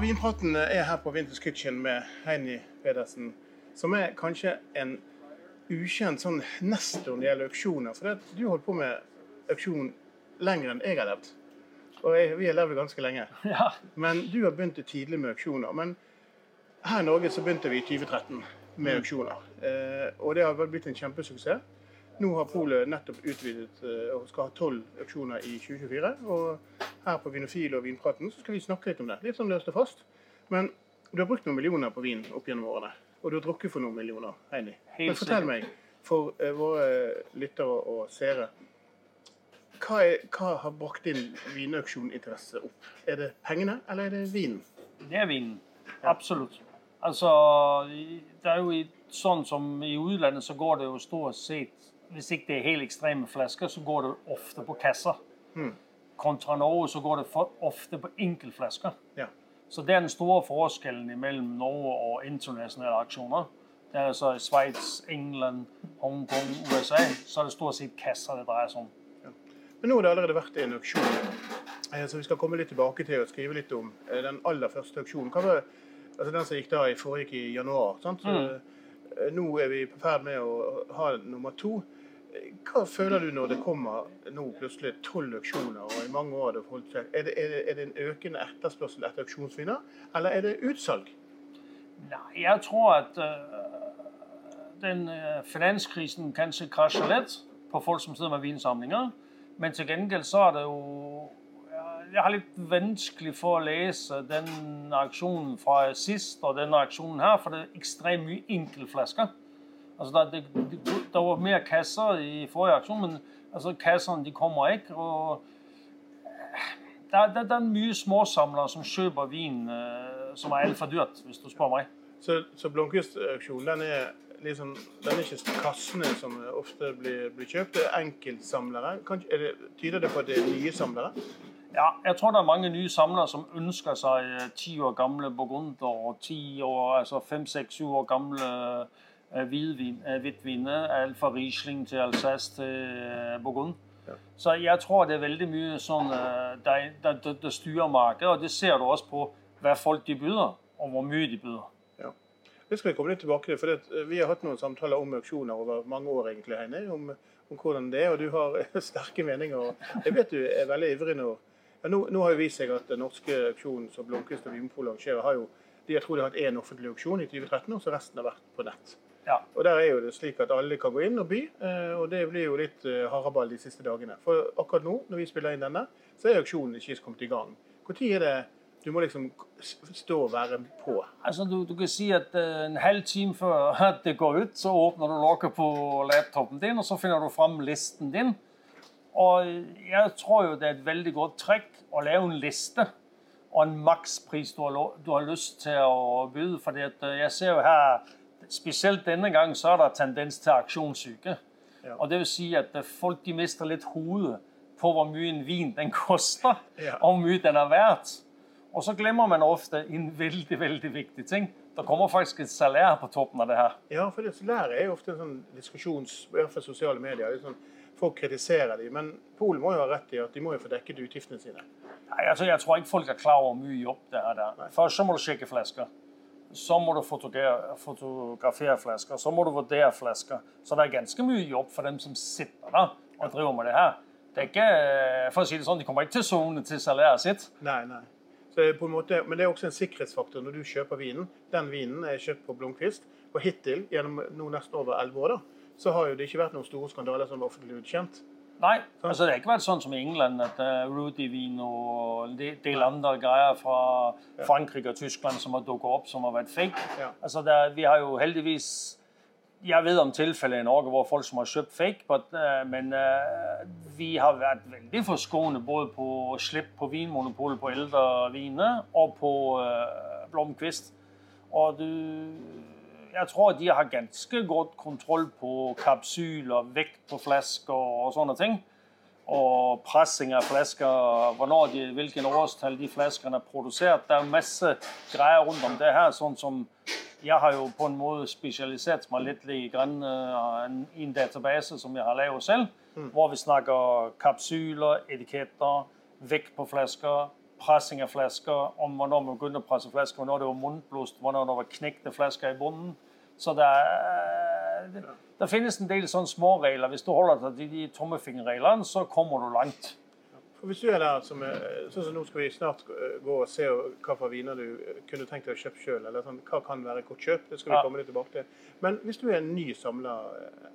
Vinpraten er her på Winters Kitchen med Heini Pedersen, som er kanskje en ukjent sånn nestor når det gjelder auksjoner. For det, du holdt på med auksjon lenger enn jeg har levd. Og jeg, vi har levd ganske lenge. Ja. Men du har begynt tidlig med auksjoner. Men her i Norge så begynte vi i 2013 med auksjoner. Eh, og det har blitt en kjempesuksess. Nå har Polet nettopp utvidet eh, og skal ha tolv auksjoner i 2024. Og her på Vinofil og Vinpraten så skal vi snakke litt om det. Litt sånn løst og fast. Men du har brukt noen millioner på vin opp gjennom årene. Og du har drukket for noen millioner, Heini. Men fortell meg, for eh, våre lyttere og seere, hva, er, hva har brakt din vinauksjoninteresse opp? Er det pengene, eller er det vinen? Det er vinen. Absolutt. Altså, det er jo i, sånn som i utlandet så går det jo stort sett Hvis ikke det er helt ekstreme flasker, så går det ofte på kasser. Kontra Norge så går det ofte på enkeltflasker. Ja. Så det er den store forskjellen mellom Norge og internasjonale aksjoner. Det er altså i Sveits, England, Hongkong, USA, så er det stort sett kasser det dreier seg om. Men nå har det allerede vært en auksjon. eh, Så vi skal komme litt tilbake til å skrive litt om eh, den aller første auksjonen. Hva var, altså den som gikk da i foregikk i januar. Sant? Så, eh, Nå er vi i ferd med å ha nummer to. Hva føler du når det kommer nå plutselig tolv auksjoner, og i mange år har det holdt seg? Er det, er, det, er det en økende etterspørsel etter auksjonsviner, eller er det utsalg? Nei, jeg tror at uh, den uh, finanskrisen kanskje krasjer litt på folk som sitter med vinsamlinger. Men til gjengjeld så er det jo Jeg har litt vanskelig for å lese den aksjonen fra sist og denne aksjonen her, for det er ekstremt mye enkeltflasker. Altså, der, det, det, der var mer kasser i forrige aksjon, men altså, kassene de kommer ikke. og det er, det, det er mye småsamlere som kjøper vin øh, som er altfor dyrt, hvis du spør meg. Så, så Blomkvist-auksjonen er liksom, den er ikke kassene som ofte blir, blir kjøpt, det er enkeltsamlere. Kan, er det, tyder det på at det er nye samlere? Ja, jeg tror det er mange nye samlere som ønsker seg eh, ti år gamle burgunder og ti år, altså fem, seks, syv år gamle eh, hvidvin, eh, hvitviner. Alt fra Riesling til Alsace til eh, Burgund. Ja. Så jeg tror det er veldig mye sånn eh, der, der, der, styrer markedet, og det ser du også på hva folk de byr, og hvor mye de byr. Ja. Det skal vi komme litt tilbake til. for det, Vi har hatt noen samtaler om auksjoner over mange år, egentlig, Heine, om, om hvordan det er. Og du har sterke meninger. Jeg vet du er veldig ivrig nå. Ja, nå, nå har jo vist seg at den norske auksjonen som Blomkvist og Vinmonopolet arrangerer, har jo de, jeg tror de har hatt én offentlig auksjon i 2013, og så resten har vært på nett. Ja. Og Der er jo det slik at alle kan gå inn og by, eh, og det blir jo litt eh, haraball de siste dagene. For akkurat nå, når vi spiller inn denne, så er auksjonen ikke kommet i gang. Når er det du må liksom stå og være på? Altså, du, du kan si at øh, en halv time før det går ut, så åpner du lokket på laptopen din, og så finner du fram listen din. Og jeg tror jo det er et veldig godt trekk å lage en liste og en makspris du har, du har lyst til å. Fordi øh, jeg ser jo her, spesielt denne gang, så er det tendens til aksjonssyke. Ja. Og det vil si at øh, folk de mister litt hodet på hvor mye en vin den koster, Ja. og hvor mye den er verdt. Og så glemmer man ofte en veldig veldig viktig ting. Det kommer faktisk et salær på toppen av det her. Ja, for det, salæret er jo ofte en sånn diskusjons... I hvert fall sosiale medier. er Sånn, folk kritiserer dem. men Polen må jo ha rett i at de må jo få dekket utgiftene sine. Nei, altså, Jeg tror ikke folk er klar over hvor mye jobb det er der. Først så må du sjekke flasker. Så må du fotografere, fotografere flasker. Så må du vurdere flasker. Så det er ganske mye jobb for dem som sitter der og driver med det her. Det er ikke, eh, for å si det sånn, De kommer ikke til sone til salæret sitt. Nei, nei. Det måte, men det er også en sikkerhetsfaktor når du kjøper vinen. Den vinen er kjøpt på Blomkvist. Og hittil, gjennom nå nesten over elleve år, da, så har jo det ikke vært noen store skandaler som var offentlig utkjent. Nei, altså det har ikke vært sånn som i England, at uh, Rudy-vin og en del- andre greier fra Frankrike og Tyskland som har dukket opp som har vært fake. Ja. Altså det, vi har jo heldigvis Jeg vet om tilfeller i Norge hvor folk som har kjøpt fake, but, uh, men uh, vi har vært veldig forskånet både på slipp på Vinmonopolet på eldre viner og på uh, Blomkvist. Og du jeg tror de har ganske godt kontroll på kapsyler, vekt på flasker og sånne ting. Og pressing av flasker, hvornår de, hvilken årstall de flaskene er produsert. Det er masse greier rundt om det her. sånn som Jeg har jo på en måte spesialisert meg litt i eh, i en database som jeg har laget selv. Hvor vi snakker kapsyler, etiketter, vekt på flasker, pressing av flasker, om hvornår man begyndte at presse flasker, hvornår det var mundblåst, hvornår det var knekte flasker i bunnen. Så det, er- Det finnes en del sånne små regler. Hvis du holder deg til de tommefingerreglene, så kommer du langt. Hvis du er der som sånn som nå skal vi snart gå og se hva for viner du eh, kunne tenkt deg å kjøpe sjøl, eller sånn, hva kan være godt kjøp, det skal vi komme litt tilbake til. Men hvis du er en ny samler, eh,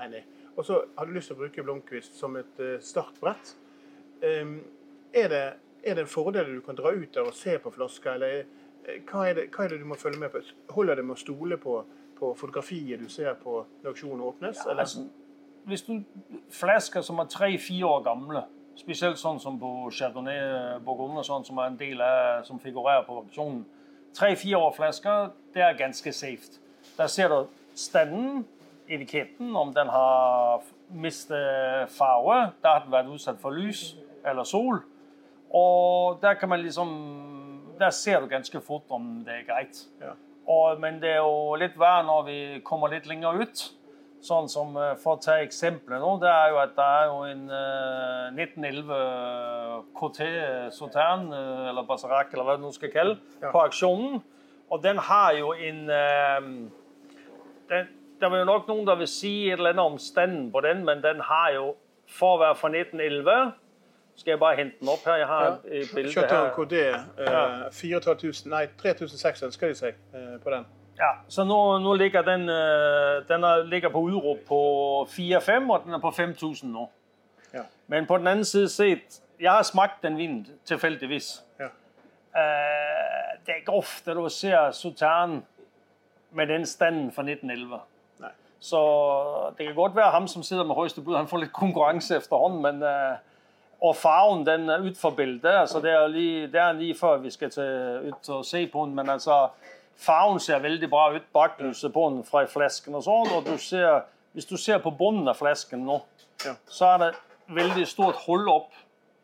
Heini, og så har du lyst til å bruke Blomkvist som et eh, startbrett, er det, er det en fordel du kan dra ut der og se på flaska, eller eh, hva er, det, hva er det du må følge med på? Holder det med å stole på, på fotografiet du ser på når auksjonen åpnes? eller? Altså, hvis du flasker som er tre-fire år gamle, spesielt sånn som på Chardonnay Bourgogne, sånn som er en del av som figurerer på auksjonen. Tre-fire år flasker, det er ganske safe. Der ser du standen, etiketten, om den har mistet farve. Der har den vært utsatt for lys eller sol. Og der kan man liksom Der ser du ganske fort om det er greit. Ja. Og, men det er jo litt verre når vi kommer litt lenger ut. Sånn som, eh, For å ta eksempelet nå, det er jo at det er jo en uh, 1911 KT Sotern, eh, eller Basarak, eller hva du nå skal kalle, Ja. på aksjonen. Og den har jo en uh, den, Der er jo nok noen der vil si et eller annet om standen på den, men den har jo, for å være fra 1911 Skal jeg bare hente den opp her? Jeg har Ja. et bilde Chateau her. KD, eh, Ja. 4500, nei 3600 ønsker de seg eh, på den. Ja, så nå, nå ligger den, øh, den er, ligger på Urop på 4-5, og den er på 5000 nå. Ja. Men på den anden side set, jeg har smagt den vinen tilfældigvis. Ja. Øh, det er ikke ofte, du ser Sautern med den standen fra 1911. Nei. Så det kan godt være ham, som sitter med højeste bud, han får lidt konkurrence efterhånden, men øh, og farven, den er utenfor bildet. altså det er lige, det er lige før vi skal til ut og se på den, men altså farven ser veldig bra ut. baklyset på den fra flasken og sånn. og du ser, hvis du ser på bunnen av flasken nå, Ja. så er det veldig stort hull opp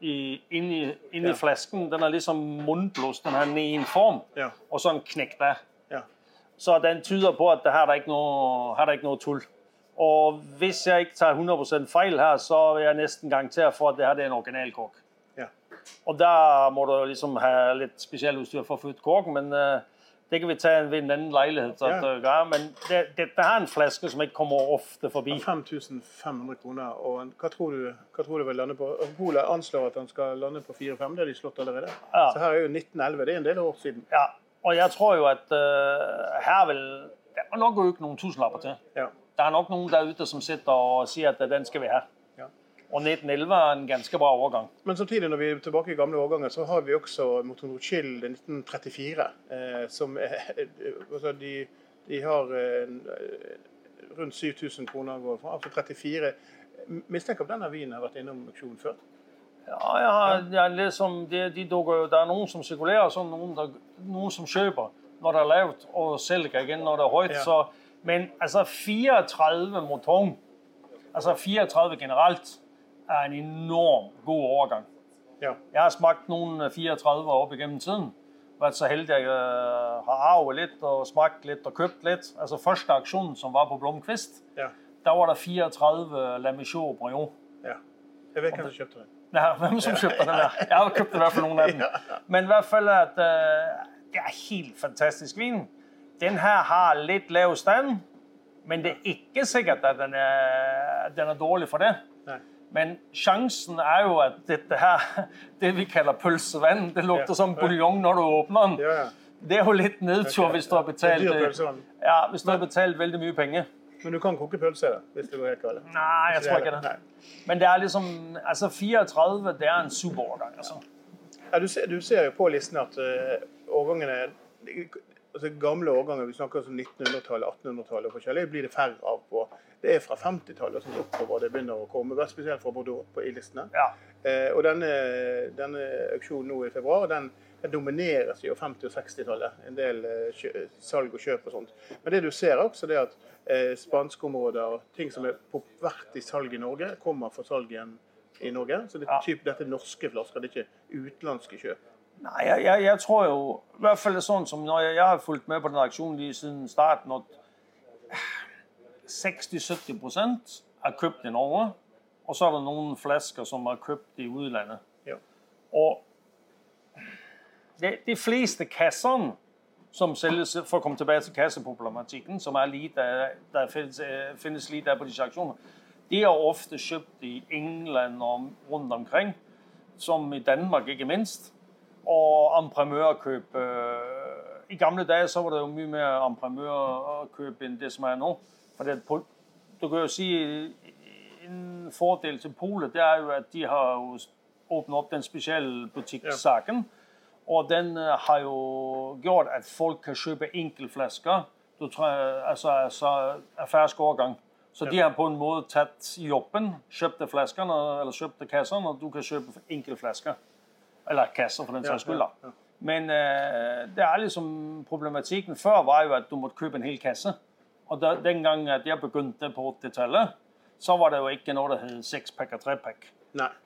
i, inni, i, Ja. i flasken. Den er ligesom mundblåst, den har i en form, Ja. og så en knæk der. Ja. Så den tyder på, at der her er ikke noe, her er ikke noe tul. Og hvis jeg ikke tar 100% fejl her, så vil jeg nesten garantere for, at det her er en originalkork. Ja. Og der må du ha litt lidt utstyr for at flytte korken, men uh, det kan vi ta ved en annen leilighet. Så Ja. at, uh, Men det, dette er en flaske, som ikke kommer ofte forbi. 5500 kroner. Og hva tror du, hva tror du vil lande på? Polet anslår at den skal lande på 4-5. Det har de slått allerede. Ja. Så her er jo 1911. Det er en del år siden. Ja, og jeg tror jo, at uh, her vil, Det må nok gå ut noen tusenlapper til. Ja. Der er nok noen der ute som sitter og sier at den skal vi ha. Ja. Og 1911 er en ganske bra årgang. Men samtidig, når vi er tilbake i gamle årganger, så har vi også Motonochil 1934. Eh, som eh, altså de, de har eh, rundt 7000 kroner går fra. Altså 34. Mistenker om denne vinen har vært innom auksjon før. Ja, ja, ja liksom, det, de dukker det er noen som sirkulerer, og noen, nogen, som kjøper når det er lavt, og selger ikke når det er højt. Ja. Ja. Så, men altså 34 moton, altså 34 generelt, er en enorm god overgang. Ja. Jeg har smagt noen 34 opp igennem tiden. Vært så heldig, at jeg øh, har arvet litt og smagt litt og kjøpt litt. Altså første aksjonen som var på Blomqvist, ja. der var der 34 La Michaud Brion. ja. Jeg vet hvem som kjøpte den. Ja, hvem som kjøpte den der? Jeg har kjøpt i hvert fall noen av dem. Men i hvert fall at uh, det er helt fantastisk vin. Den her har litt lav stand, men det er ikke sikkert, at den er, den er dårlig for det. Nei. Men sjansen er jo, at dette her, det vi kalder pølsevann, det lukter Ja. som buljong når du åpner den. Ja, ja. Det er jo litt nedtur, hvis du har betalt, pølsevand. ja, hvis du har betalt veldig mye penger. Men du kan koke pølse, da, hvis det går helt galt. Nei, jeg tror ikke det. Nei. Men det er liksom, altså 34, det er en super årgang. altså. Ja, du, ser, du ser jo på listen at uh, årgangene altså Gamle årganger, vi snakker om 1900-tallet, 1800-tallet og forskjellig, blir det færre av på. Det er fra 50-tallet og sånn oppover det begynner å komme, spesielt fra Bordeaux på i listene. Ja. Eh, og denne, denne auksjonen nå i februar, den, den domineres jo 50- og 60-tallet. En del eh, salg og kjøp og sånt. Men det du ser også, det er at eh, spanske områder ting som er på vært i salg i Norge, kommer for salg igjen i Norge. Så det er typ, dette er norske flasker, det er ikke utenlandske kjøp. Nej, jeg, jeg, jeg tror jo, i hvert fall sånn som, når jeg, jeg har fulgt med på den aksjonen lige siden starten, at 60-70 procent er kjøpt i Norge, og så er det noen flasker, som er kjøpt i utlandet. Ja. Og de, de fleste kassene som selges, for å komme tilbake til kasseproblematikken, som er lite, der finnes, finnes lite på disse aksjonene, de er ofte kjøpt i England og rundt omkring, som i Danmark ikke minst. Og emprimørkjøp øh, I gamle dager så var det jo mye mer emprimørkjøp enn det som er nå. For det, du kan jo si En fordel til Polet det er jo at de har jo åpnet opp den spesialbutikksaken. Ja. Og den øh, har jo gjort at folk kan kjøpe enkeltflasker. Altså, altså av fersk årgang. Så de har på en måte tatt jobben, kjøpte flaskene, eller kjøpte kassene, og du kan kjøpe enkeltflasker. Eller kasser, for den saks skyld. da. Men øh, det er liksom problematikken før var jo at du måtte kjøpe en hel kasse. Og da, den gangen at jeg begynte på 80-tallet, så var det jo ikke noe det het sekspakk og trepakk.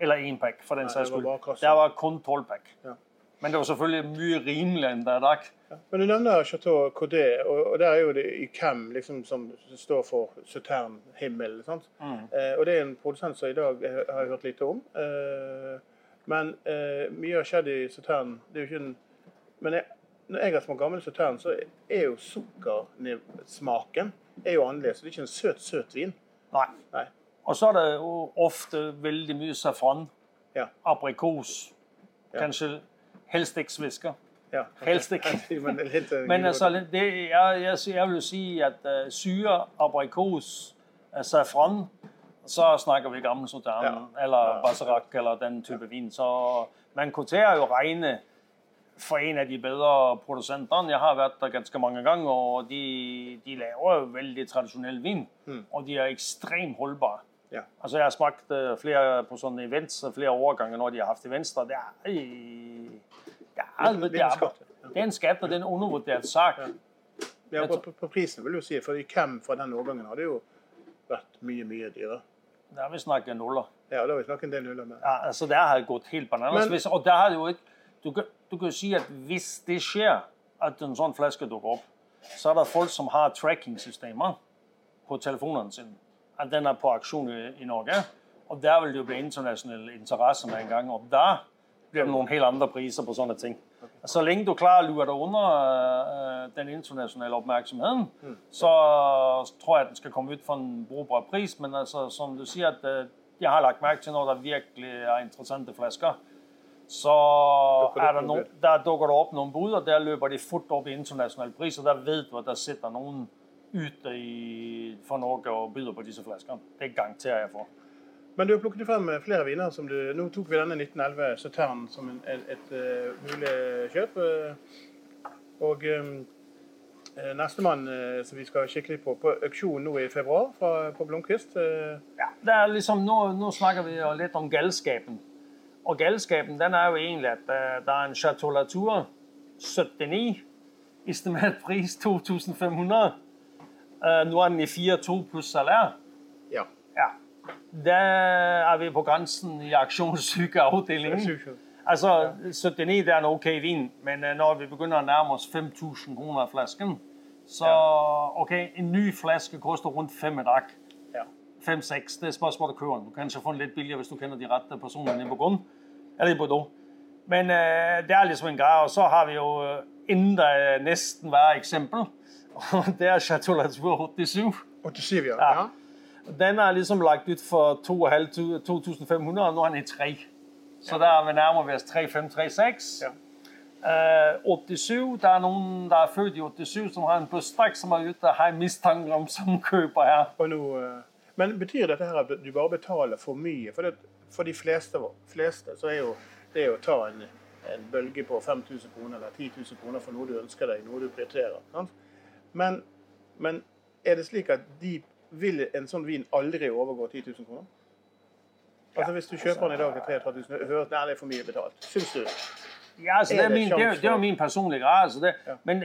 Eller énpakk, for den saks skyld. Det var kun tolvpakk. Ja. Men det var selvfølgelig mye rimeligere enn det er i dag. Ja. Men du nevner Chateau Caudet, og, der er jo det i CAM liksom, som står for Suterne Himmel. Mm. Eh, og det er en produsent som i dag har jeg hørt lite om. Eh, men eh, mye har skjedd i Sautern. Det er jo ikke en Men jeg, når jeg har smakt gammel Sautern, så er jo sukkersmaken er jo annerledes. Det er ikke en søt, søt vin. Nei. Nei. Og så er det jo ofte veldig mye safran. Ja. Aprikos. Kanskje Helst ikke svisker. Ja, Helst ikke. Men altså, det, jeg, jeg, jeg, vil si at uh, syre, aprikos, uh, safran så snakker vi gammel Sautern ja. eller Basserac eller den type vin. Så man kvoterer jo reine for en av de bedre produsentene. Jeg har vært der ganske mange ganger, og de, de laver jo veldig tradisjonell vin. Mm. Og de er ekstremt holdbare. Ja. Altså, jeg har smakt uh, flere på sånne events flere årganger når de har hatt events. Der. Det er ja, det, er, det er en skatt, og det er en undervurdert sak. Ja, ja på, på, prisen vil du si, for hvem fra den årgangen hadde jo vært mye, mye dyrere. Der vi snakket nuller. Ja, det har vi snakket en del nuller med. Ja, altså Der har det gått helt bananas. Men, og det har jo ikke du, kan, du kan si at hvis det skjer at en sånn flaske dukker opp, så er det folk som har tracking-systemer på telefonene sine. At den er på aksjon i, i Norge. Og der vil det jo bli internasjonal interesse med en gang. Og da det noen helt andre priser på sånne ting. Så lenge du klarer å lure deg under uh, den internasjonale oppmerksomheten, mm. så tror jeg den skal komme ut for en brukbar pris. Men altså, som du sier, at uh, jeg har lagt merke til når det virkelig er interessante flasker, så er det no, der dukker det opp noen bud, og der løper de fort opp i internasjonal pris. Og der vet du at der sitter noen ute i, for Norge og byr på disse flaskene. Det garanterer jeg for. Men du har plukket frem eh, flere viner. som du, Nå tok vi denne 1911 Sautern som en, et, et, et, uh, mulig kjøp. Uh, og nestemann som vi skal kikke litt på, på auksjon nå i februar fra, på Blomkvist. Ja, det er liksom, nå, nå, snakker vi litt om galskapen. Og galskapen den er jo egentlig at det er en Chateau Latour 79. Estimert pris 2500. nå er den i 4-2 pluss salær. Ja. Er vi på grensen i aksjonssykeavdelingen. Altså, 79 det er en ok vin, men øh, når vi begynner å nærme oss 5000 kroner flasken, så ok, en ny flaske koster rundt fem i dag. Fem-seks. Det er spørsmålet køren. Du kan kanskje få den litt billigere hvis du kjenner de rette personene i Burgund. Eller i Bordeaux. Men uh, det er liksom en greie. Og så har vi jo øh, enda nesten hver eksempel. Og det er Chateau Latour 87. 87, ja. ja. Den er liksom lagt ut for 2500, og nå er den i 3. Så der vi nærmere oss 3536. Ja. Uh, 87, Det er noen der er født i 87 som har en bursdag som er ute og har mistanke om som kjøper her. Nå, uh, men betyr dette her at du bare betaler for mye? For, det, for de fleste, fleste, så er jo det å ta en, en bølge på 5000 kroner eller 10 000 kroner for noe du ønsker deg, noe du prioriterer. Men, men er det slik at de vil en sånn vin aldri overgå 10 000 kroner? Altså Hvis du kjøper den i dag til 3500, hører at det er for mye betalt. Syns du? Ja, altså, det, er min, det, er, det er min personlige greie. Altså det, ja. Men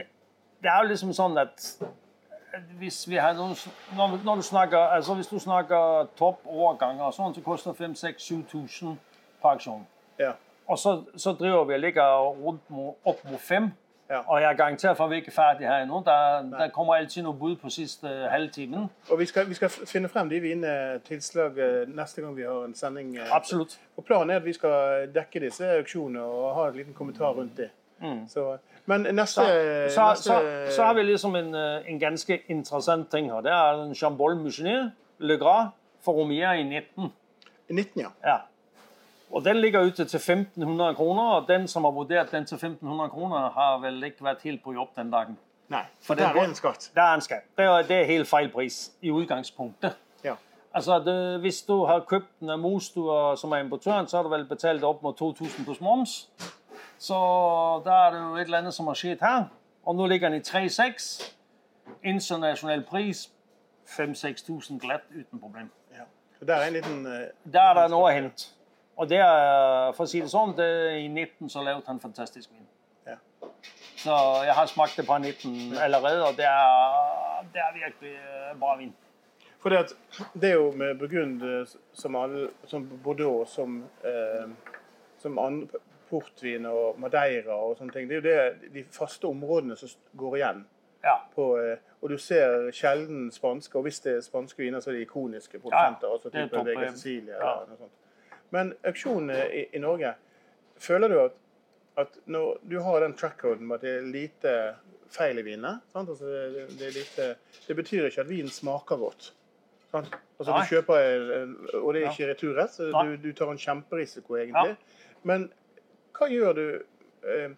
det er jo liksom sånn at hvis vi har noen, når, du snakker, altså hvis du snakker toppårganger, sånn, så koster 5000-7000 per aksjon. Ja. Og så, så, driver vi og ligger rundt opp mot 5 ja. Og jeg garanterer for at vi ikke er ferdig her ennå. Der, der, kommer alltid noe bud på siste uh, halvtimen. Og vi skal, vi skal, finne frem de vine tilslag uh, neste gang vi har en sending. Uh, Absolutt. Og Planen er at vi skal dekke disse auksjonene og ha en liten kommentar rundt det. Så, men neste, Så, så, neste så, så har vi liksom en, øh, en ganske interessant ting her. Det er en Chambol Mouchenier Le Gras for Romier i 19. 19, ja. Ja. Og den ligger ute til 1500 kroner, og den som har vurdert den til 1500 kroner, har vel ikke vært helt på jobb den dagen. Nei, For der er en skatt. Der er en skatt. Det er, det er helt feil pris i utgangspunktet. Ja. Altså, det, hvis du har kjøpt en av Mostua, som er importøren, så har du vel betalt opp mot 2.000 pluss moms. Så da er det jo et eller andet, som har skjedd her. Og nå ligger den i 3,6. Internasjonal pris 5-6.000 glatt uten problem. ja. Der er en liten Uh, Der er det noe å hente. Og det er, for å si det sånn, det, i 19 så lagde han fantastisk vin. Ja. Så jeg har smakt det på 19 allerede, og det er, det er virkelig øh, bra vin. For det, at, det er jo med Burgund eh, som, alle, som Bordeaux, som, eh, som andre, portvin og Madeira og sånne ting. Det er jo det, de faste områdene som går igjen. Ja. På, og du ser sjelden spanske, og hvis det er spanske viner, så er det ikoniske produsenter. Ja, altså type Cecilia ja. eller noe sånt. Men auksjonene i, i Norge, føler du at, at når du har den track-coden med at det er lite feil i vinene? Altså det, det, lite, det betyr ikke at vinen smaker godt. Sant? Altså Nei. du kjøper, en- og det er ikke returrett, så du, du tar en kjemperisiko egentlig. Men hva gjør du eh,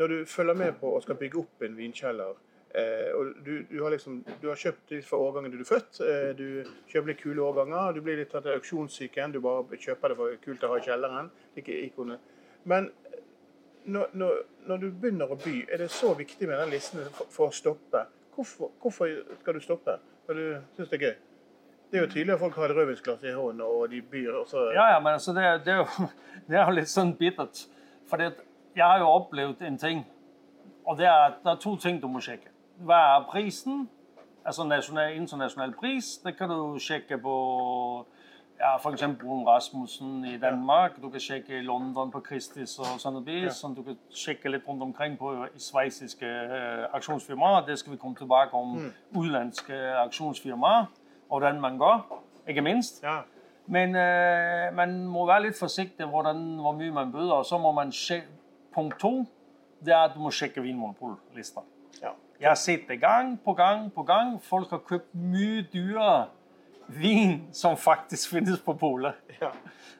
når du følger med på og skal bygge opp en vinkjeller? Eh, og du, du, har liksom, du har kjøpt litt for årgangen du er født. Eh, du kjøper litt kule årganger. Du blir litt tatt av auksjonssyken. Du bare kjøper det for kult å ha i kjelleren. Ikke ikonet. Men når, når, når du begynner å by, er det så viktig med den listen for, for å stoppe? Hvorfor, hvorfor skal du stoppe? For du syns det er gøy? Det er jo tydelig at folk har et rødvinsglass i hånden, og de byr, og så Ja, ja, men altså, det, det, er jo, det er jo litt sånn bittert. For jeg har jo opplevd en ting, og det er det er to ting du må sjekke. Hva er prisen? Altså nasjonal, internasjonal pris. Det kan du sjekke på ja, f.eks. Brun Rasmussen i Danmark. Du kan sjekke i London på Christies og Sotheby's. Ja. Sånn, du kan sjekke litt rundt omkring på sveitsiske uh, aksjonsfirmaer. Det skal vi komme tilbake om. Utenlandske aksjonsfirmaer, og hvordan man går, ikke minst. ja. Men uh, man må være litt forsiktig hvordan, hvor mye man bøder. Og så må man sjekke Punkt to det er at du må sjekke Vinmonopol-lista. ja. Jeg har sett det gang på gang på gang. Folk har kjøpt mye dyrere vin som faktisk finnes på polet. ja.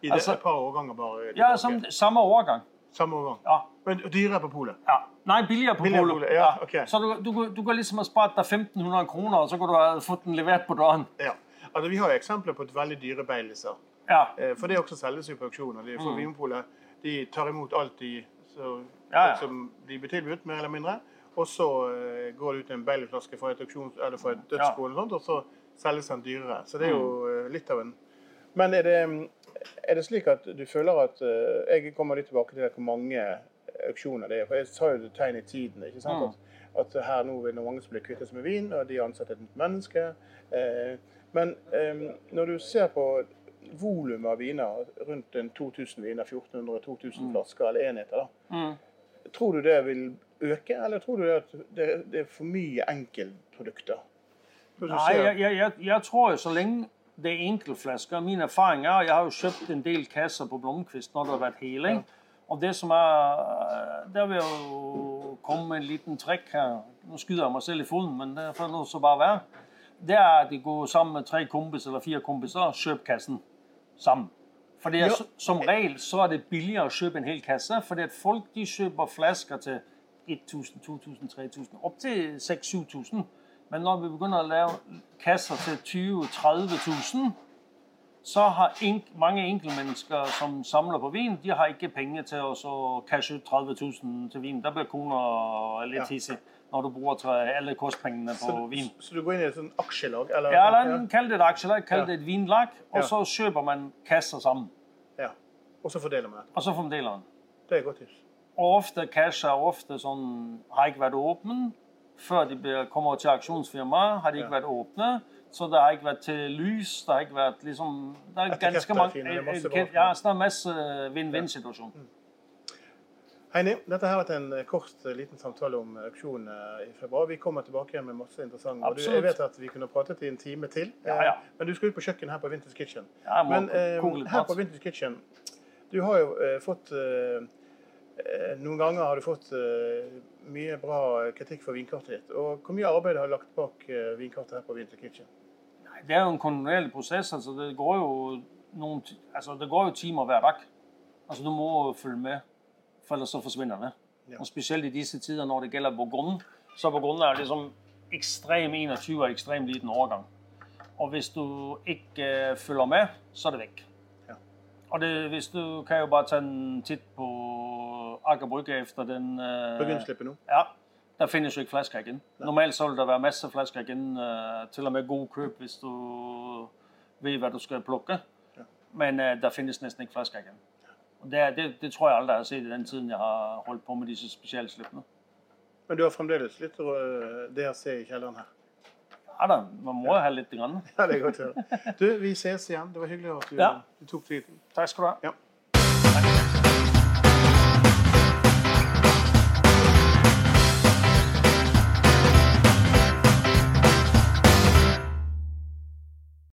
I det, Altså- et par årganger bare. Ja, som, samme årgang. Samme årgang. Ja. Men dyrere på polet. Ja. Nei, billigere på Billigere polet. ja, okay. Så du, du, du kan liksom ha spart deg 1500 kroner, og så kan du ha fått den levert på døren. Ja. Altså, vi har jo eksempler på et veldig dyre Bailiser. Ja. Eh, For det er også selges jo på auksjoner. For Vinmonopolet de tar imot alt de, så, Mm. Ja, ja. som de blir tilbudt, mer eller mindre. Og så eh, går det ut en Bailey-flaske fra et, auksjons, fra et dødsbo, eller sånt, og så selges den dyrere. Så det er jo Mm. eh, litt av en Men er det, er det slik at du føler at eh, Jeg kommer litt tilbake til hvor mange auksjoner det er. For jeg sa jo tegn i tiden. ikke sant? Mm. At, at her nå vil mange som blir kvittet seg med vin, og de ansetter et nytt menneske. Eh, men eh, når du ser på volumet av viner, rundt en 2000 viner, 1400-2000 flasker eller enheter, da, Mm. tror du det vil øke, eller tror du at det, det er for mye enkeltprodukter? Ser- jeg, jeg, jeg, jeg tror jo, så lenge det er enkeltflasker, min erfaring er, og jeg har jo kjøpt en del kasser på Blomqvist, når det har vært hele, ikke? Og det som er, der vil jeg jo komme med en liten trekk her. Nå skyder jeg meg selv i foten, men det får nu så bare være. Det er, at de går sammen med tre kompiser eller fire kompiser og kjøper kassen sammen. Ja. som regel, så er det billigere å kjøpe en hel kasse, fordi at folk de kjøper flasker til 1.000, 2.000, 3.000, op til 6-7.000. Men når vi begynder at lave kasser til 20-30.000, så har en, mange enkeltmennesker, som samler på vin, de har ikke penger til å så cashe ut 30.000 til vin. Der blir kona litt hissig, når du bruger alle kostpengene på så, vin. så du går inn i et sånt aksjelag? Eller, Ja, eller kall det et aksjelag, kall det et vinlag, og Ja. så kjøper man kasser sammen, ja. Og så fordeler man det. og så fordeler man. Det er godt tips. Og ofte kasser er ofte sånn har ikke vært åpen. før de kommer til auksjonsfirmaet, har de ikke Ja. været åbne, så det har ikke vært til lys, Det har ikke vært liksom Det er ganske mange, etiket- bra. ja, så det er masse win-win-situation. Heini, dette har vært en eh, kort, eh, liten samtale om auksjonen eh, i februar. Vi kommer tilbake med masse interessant. Og du, jeg vet at vi kunne pratet i en time til. Ja, eh, ja. Men du skal ut på kjøkkenet her på Vintage Kitchen. Ja, Men eh, her på Vintage Kitchen, du har jo eh, fått eh, Eh, Noen ganger har du fått eh, mye bra kritikk for vinkartet ditt. Og hvor mye arbeid har du lagt bak eh, vinkartet her på Winter Kitchen? Nei, Det er jo en kontinuerlig prosess. altså Det går jo, noen, altså, det går jo timer hver dag. Altså Du må følge med, for ellers så forsvinner det. Ja. Og Spesielt i disse tider når det gjelder Bourgogne. Så Bourgogne er liksom ekstrem 21 og ekstrem liten årgang. Og hvis du ikke eh, følger med, så er det vekk. Ja. Og det, hvis du kan jo bare ta en titt på Aker Brygge efter den Burgundslippet nå? ja, der finnes jo ikke flasker igjen. Normalt så vil det være masse flasker igjen, eh, til og med god køp hvis du vet hva du skal plukke. Ja. Men eh, der finnes nesten ikke flasker igjen. Og det, det, det tror jeg aldri jeg har sett i den tiden jeg har holdt på med disse spesialslippene. Men du har fremdeles litt det jeg ser i kjelleren her? Ja da, man må ha litt. Grann. Ja, det er godt å høre. Du, vi ses igjen. Det var hyggelig at du, Ja. du tok tiden. Takk skal du ha. Ja.